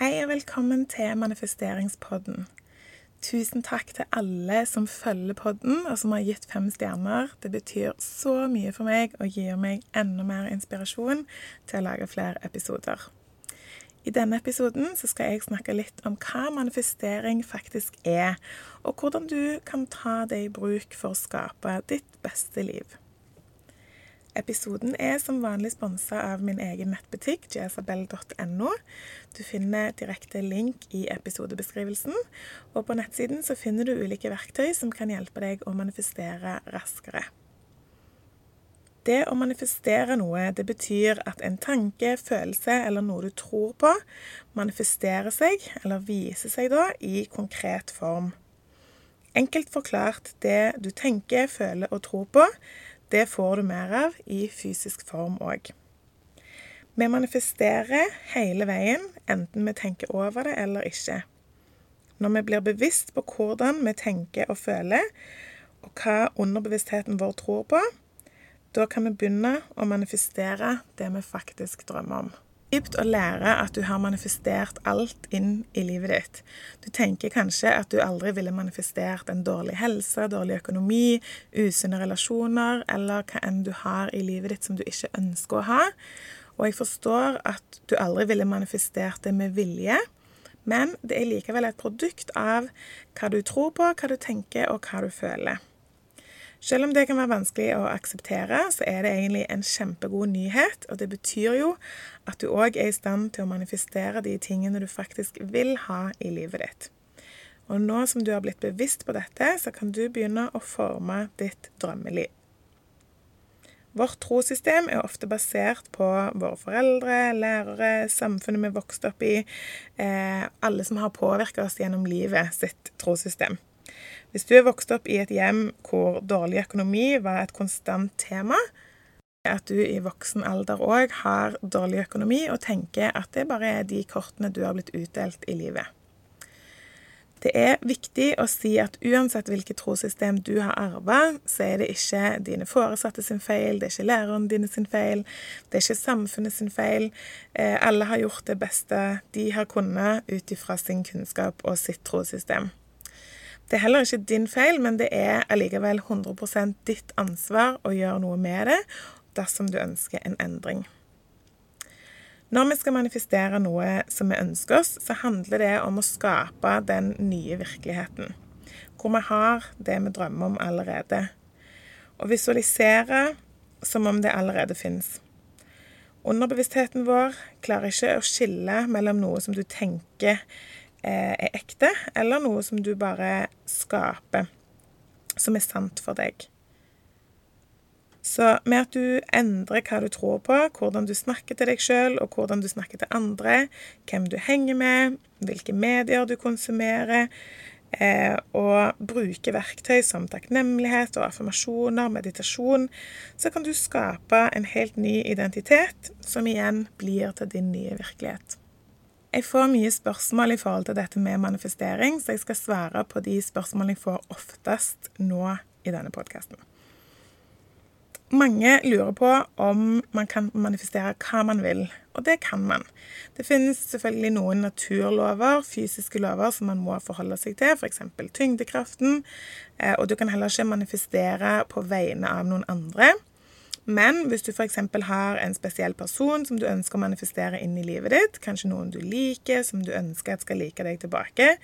Hei og velkommen til manifesteringspodden. Tusen takk til alle som følger podden, og som har gitt fem stjerner. Det betyr så mye for meg og gir meg enda mer inspirasjon til å lage flere episoder. I denne episoden skal jeg snakke litt om hva manifestering faktisk er, og hvordan du kan ta det i bruk for å skape ditt beste liv. Episoden er som vanlig sponsa av min egen nettbutikk, jezabel.no. Du finner direkte link i episodebeskrivelsen. Og på nettsiden så finner du ulike verktøy som kan hjelpe deg å manifestere raskere. Det å manifestere noe, det betyr at en tanke, følelse eller noe du tror på, manifesterer seg, eller viser seg da, i konkret form. Enkelt forklart det du tenker, føler og tror på, det får du mer av i fysisk form òg. Vi manifesterer hele veien, enten vi tenker over det eller ikke. Når vi blir bevisst på hvordan vi tenker og føler, og hva underbevisstheten vår tror på, da kan vi begynne å manifestere det vi faktisk drømmer om kjipt å lære at du har manifestert alt inn i livet ditt. Du tenker kanskje at du aldri ville manifestert en dårlig helse, dårlig økonomi, usunne relasjoner, eller hva enn du har i livet ditt som du ikke ønsker å ha. Og jeg forstår at du aldri ville manifestert det med vilje, men det er likevel et produkt av hva du tror på, hva du tenker, og hva du føler. Selv om det kan være vanskelig å akseptere, så er det egentlig en kjempegod nyhet. Og det betyr jo at du òg er i stand til å manifestere de tingene du faktisk vil ha i livet ditt. Og nå som du har blitt bevisst på dette, så kan du begynne å forme ditt drømmeliv. Vårt trossystem er ofte basert på våre foreldre, lærere, samfunnet vi vokste opp i, eh, alle som har påvirka oss gjennom livet sitt trossystem. Hvis du er vokst opp i et hjem hvor dårlig økonomi var et konstant tema, at du i voksen alder òg har dårlig økonomi og tenker at det bare er de kortene du har blitt utdelt i livet. Det er viktig å si at uansett hvilket trossystem du har arva, så er det ikke dine foresatte sin feil, det er ikke læreren dine sin feil, det er ikke samfunnet sin feil. Eh, alle har gjort det beste de har kunnet ut ifra sin kunnskap og sitt trossystem. Det er heller ikke din feil, men det er allikevel 100% ditt ansvar å gjøre noe med det dersom du ønsker en endring. Når vi skal manifestere noe som vi ønsker oss, så handler det om å skape den nye virkeligheten. Hvor vi har det vi drømmer om allerede. Å visualisere som om det allerede fins. Underbevisstheten vår klarer ikke å skille mellom noe som du tenker er ekte, eller noe som du bare skaper, som er sant for deg. Så med at du endrer hva du tror på, hvordan du snakker til deg sjøl, og hvordan du snakker til andre, hvem du henger med, hvilke medier du konsumerer, eh, og bruker verktøy som takknemlighet og affirmasjoner, meditasjon, så kan du skape en helt ny identitet, som igjen blir til din nye virkelighet. Jeg får mye spørsmål i forhold til dette med manifestering, så jeg skal svare på de spørsmålene jeg får oftest nå i denne podkasten. Mange lurer på om man kan manifestere hva man vil, og det kan man. Det finnes selvfølgelig noen naturlover, fysiske lover, som man må forholde seg til, f.eks. tyngdekraften, eh, og du kan heller ikke manifestere på vegne av noen andre. Men hvis du f.eks. har en spesiell person som du ønsker å manifestere inn i livet ditt, kanskje noen du liker, som du ønsker at skal like deg tilbake,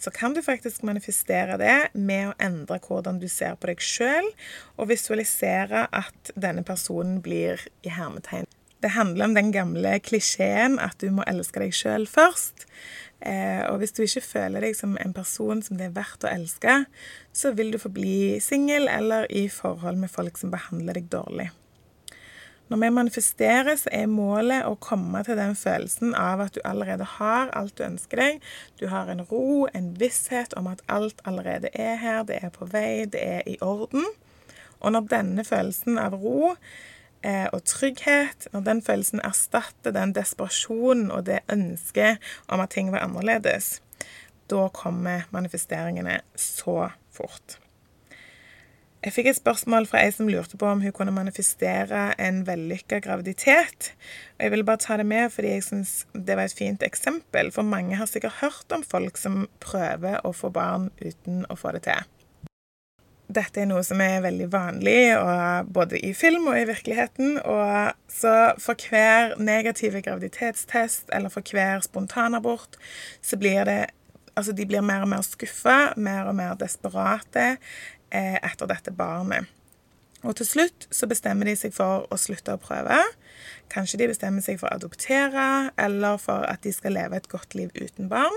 så kan du faktisk manifestere det med å endre hvordan du ser på deg sjøl, og visualisere at denne personen blir i hermetegn. Det handler om den gamle klisjeen at du må elske deg sjøl først. Eh, og hvis du ikke føler deg som en person som det er verdt å elske, så vil du forbli singel eller i forhold med folk som behandler deg dårlig. Når vi manifesterer, så er målet å komme til den følelsen av at du allerede har alt du ønsker deg. Du har en ro, en visshet om at alt allerede er her, det er på vei, det er i orden. Og når denne følelsen av ro eh, og trygghet, når den følelsen erstatter den desperasjonen og det ønsket om at ting var annerledes, da kommer manifesteringene så fort. Jeg fikk et spørsmål fra ei som lurte på om hun kunne manifestere en vellykka graviditet. Og Jeg ville bare ta det med fordi jeg syns det var et fint eksempel, for mange har sikkert hørt om folk som prøver å få barn uten å få det til. Dette er noe som er veldig vanlig både i film og i virkeligheten. Og så for hver negative graviditetstest eller for hver spontanabort, så blir det Altså, de blir mer og mer skuffa, mer og mer desperate etter dette barnet. Og til slutt så bestemmer de seg for å slutte å prøve. Kanskje de bestemmer seg for å adoptere, eller for at de skal leve et godt liv uten barn.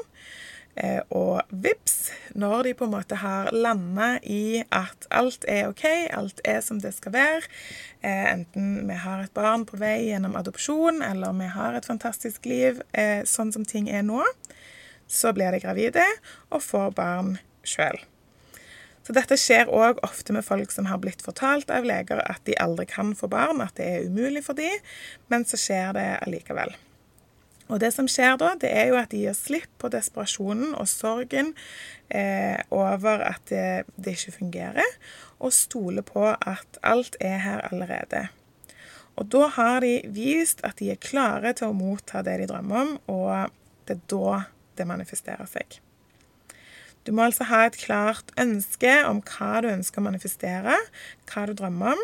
Eh, og vips, når de på en måte har landa i at alt er OK, alt er som det skal være, eh, enten vi har et barn på vei gjennom adopsjon, eller vi har et fantastisk liv sånn som ting er nå, så blir de gravide og får barn sjøl. Så dette skjer òg ofte med folk som har blitt fortalt av leger at de aldri kan få barn, at det er umulig for dem, men så skjer det allikevel. Og det som skjer da, det er jo at de gir slipp på desperasjonen og sorgen eh, over at det, det, ikke fungerer, og stoler på at alt er her allerede. Og da har de vist at de er klare til å motta det de drømmer om, og det er da det manifesterer seg. Du må altså ha et klart ønske om hva du ønsker å manifestere, hva du drømmer om.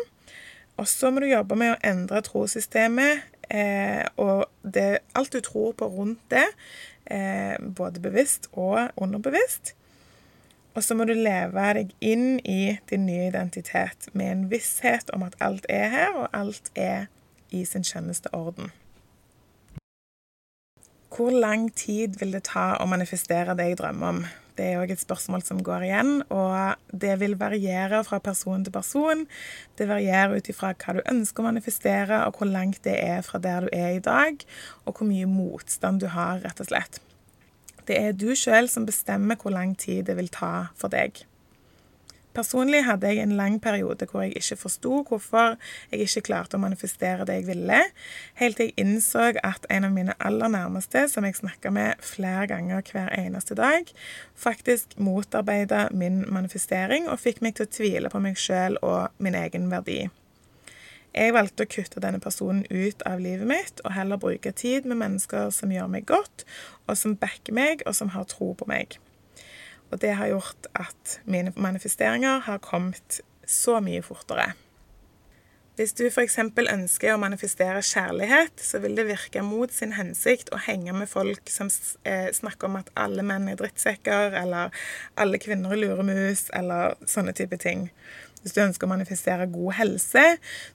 Og så må du jobbe med å endre trossystemet eh, og det, alt du tror på rundt det, eh, både bevisst og underbevisst. Og så må du leve deg inn i din nye identitet med en visshet om at alt er her, og alt er i sin skjønneste orden. Hvor lang tid vil det ta å manifestere det jeg drømmer om? Det er òg et spørsmål som går igjen, og det vil variere fra person til person. Det varierer ut ifra hva du ønsker å manifestere, og hvor langt det er fra der du er i dag, og hvor mye motstand du har, rett og slett. Det er du sjøl som bestemmer hvor lang tid det vil ta for deg. Personlig hadde jeg en lang periode hvor jeg ikke forsto hvorfor jeg ikke klarte å manifestere det jeg ville, helt til jeg innså at en av mine aller nærmeste, som jeg snakka med flere ganger hver eneste dag, faktisk motarbeida min manifestering og fikk meg til å tvile på meg sjøl og min egen verdi. Jeg valgte å kutte denne personen ut av livet mitt og heller bruke tid med mennesker som gjør meg godt, og som backer meg, og som har tro på meg. Og det har gjort at mine manifesteringer har kommet så mye fortere. Hvis du f.eks. ønsker å manifestere kjærlighet, så vil det virke mot sin hensikt å henge med folk som eh, snakker om at alle menn er drittsekker, eller alle kvinner er luremus, eller sånne type ting. Hvis du ønsker å manifestere god helse,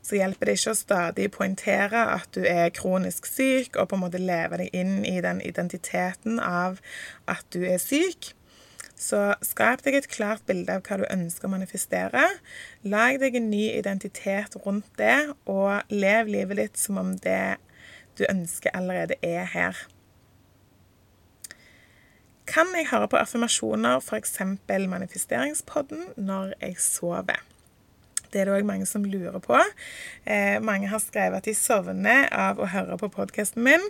så hjelper det ikke å stadig poengtere at du er kronisk syk, og på en måte leve deg inn i den identiteten av at du er syk. Så skap deg et klart bilde av hva du ønsker å manifestere. Lag deg en ny identitet rundt det, og lev livet ditt som om det du ønsker, allerede er her. Kan jeg høre på affirmasjoner, f.eks. manifesteringspodden, når jeg sover? Det er det òg mange som lurer på. Eh, mange har skrevet at de sovner av å høre på podkasten min,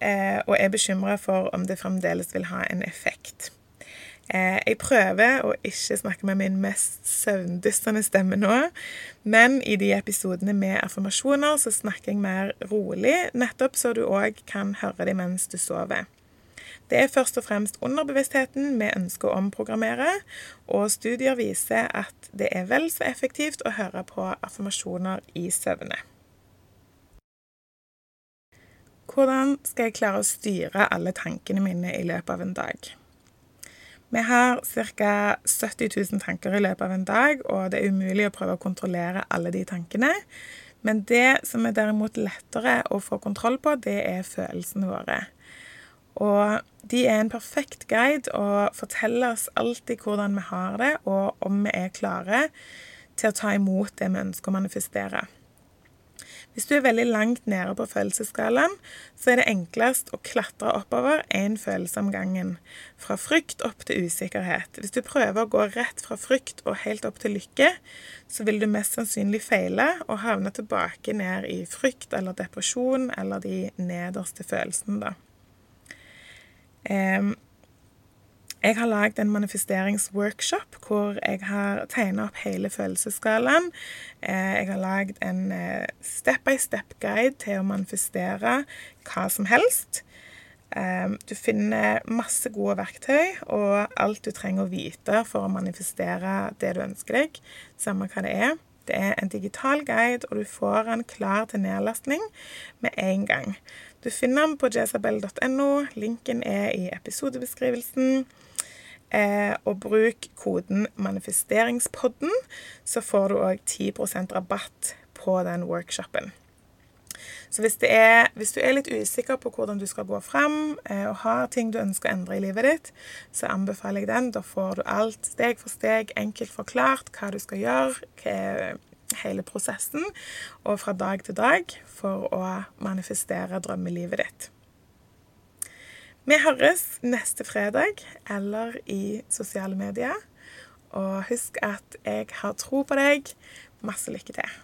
eh, og er bekymra for om det fremdeles vil ha en effekt. Eh, jeg prøver å ikke snakke med min mest søvndyssende stemme nå, men i de episodene med affirmasjoner så snakker jeg mer rolig, nettopp så du òg kan høre dem mens du sover. Det er først og fremst underbevisstheten vi ønsker å omprogrammere, og studier viser at det er vel så effektivt å høre på affirmasjoner i søvne. Hvordan skal jeg klare å styre alle tankene mine i løpet av en dag? Vi har ca. 70 000 tanker i løpet av en dag, og det er umulig å prøve å kontrollere alle de tankene. Men det som er derimot lettere å få kontroll på, det er følelsene våre. Og de er en perfekt guide og forteller oss alltid hvordan vi har det, og om vi er klare til å ta imot det vi ønsker å manifestere. Hvis du er veldig langt nede på følelsesskalaen, så er det enklest å klatre oppover én følelse om gangen. Fra frykt opp til usikkerhet. Hvis du prøver å gå rett fra frykt og helt opp til lykke, så vil du mest sannsynlig feile og havne tilbake ned i frykt eller depresjon eller de nederste følelsene, da. Jeg har lagd en manifesteringsworkshop hvor jeg har tegna opp hele følelsesskalaen. Eh, jeg har lagd en eh, step by step-guide til å manifestere hva som helst. Du finner masse gode verktøy og alt du trenger å vite for å manifestere det du ønsker deg, samme hva det er. Det er en digital guide, og du får den klar til nedlastning med en gang. Du finner den på jezabel.no. Linken er i episodebeskrivelsen. Eh, og bruk koden 'manifesteringspodden', så får du òg 10% rabatt på den workshopen. Så hvis, er, hvis, du er litt usikker på hvordan du skal gå fram, eh, og har ting du ønsker å endre i livet ditt, så anbefaler jeg den. Da får du alt steg for steg enkelt forklart hva du skal gjøre, hva hele prosessen, og fra dag til dag, for å manifestere drømmelivet ditt. Vi høres neste fredag eller i sosiale medier. Og husk at jeg har tro på deg. Masse lykke til.